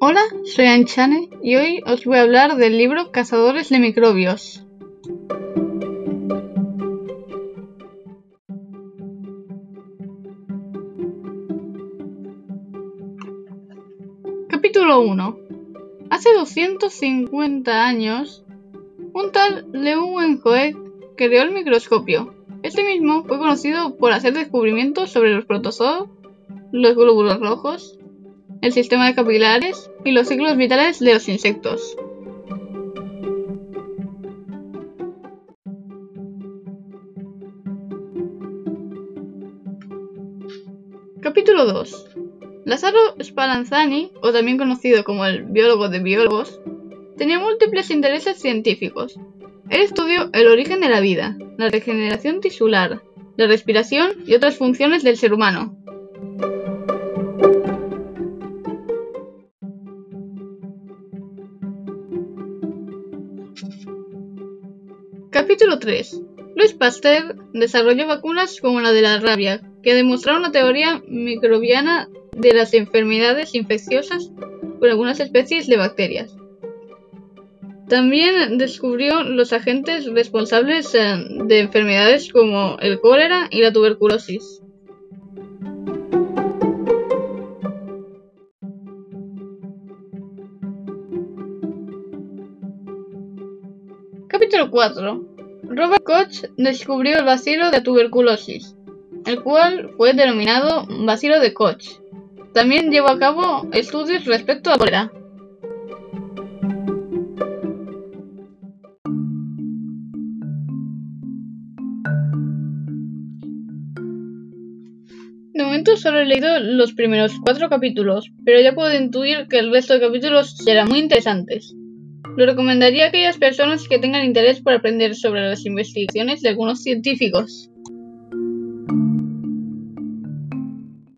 Hola, soy Anchane y hoy os voy a hablar del libro Cazadores de microbios. Capítulo 1 Hace 250 años, un tal Leeuwenhoek creó el microscopio. Este mismo fue conocido por hacer descubrimientos sobre los protozoos, los glóbulos rojos, el sistema de capilares y los ciclos vitales de los insectos. Capítulo 2 Lázaro Spallanzani, o también conocido como el biólogo de biólogos, tenía múltiples intereses científicos. Él estudió el origen de la vida, la regeneración tisular, la respiración y otras funciones del ser humano, Capítulo 3. Luis Pasteur desarrolló vacunas como la de la rabia, que demostraron una teoría microbiana de las enfermedades infecciosas por algunas especies de bacterias. También descubrió los agentes responsables eh, de enfermedades como el cólera y la tuberculosis. Capítulo 4. Robert Koch descubrió el bacilo de tuberculosis, el cual fue denominado bacilo de Koch. También llevó a cabo estudios respecto a la cólera. De momento solo he leído los primeros cuatro capítulos, pero ya puedo intuir que el resto de capítulos serán muy interesantes. Lo recomendaría a aquellas personas que tengan interés por aprender sobre las investigaciones de algunos científicos.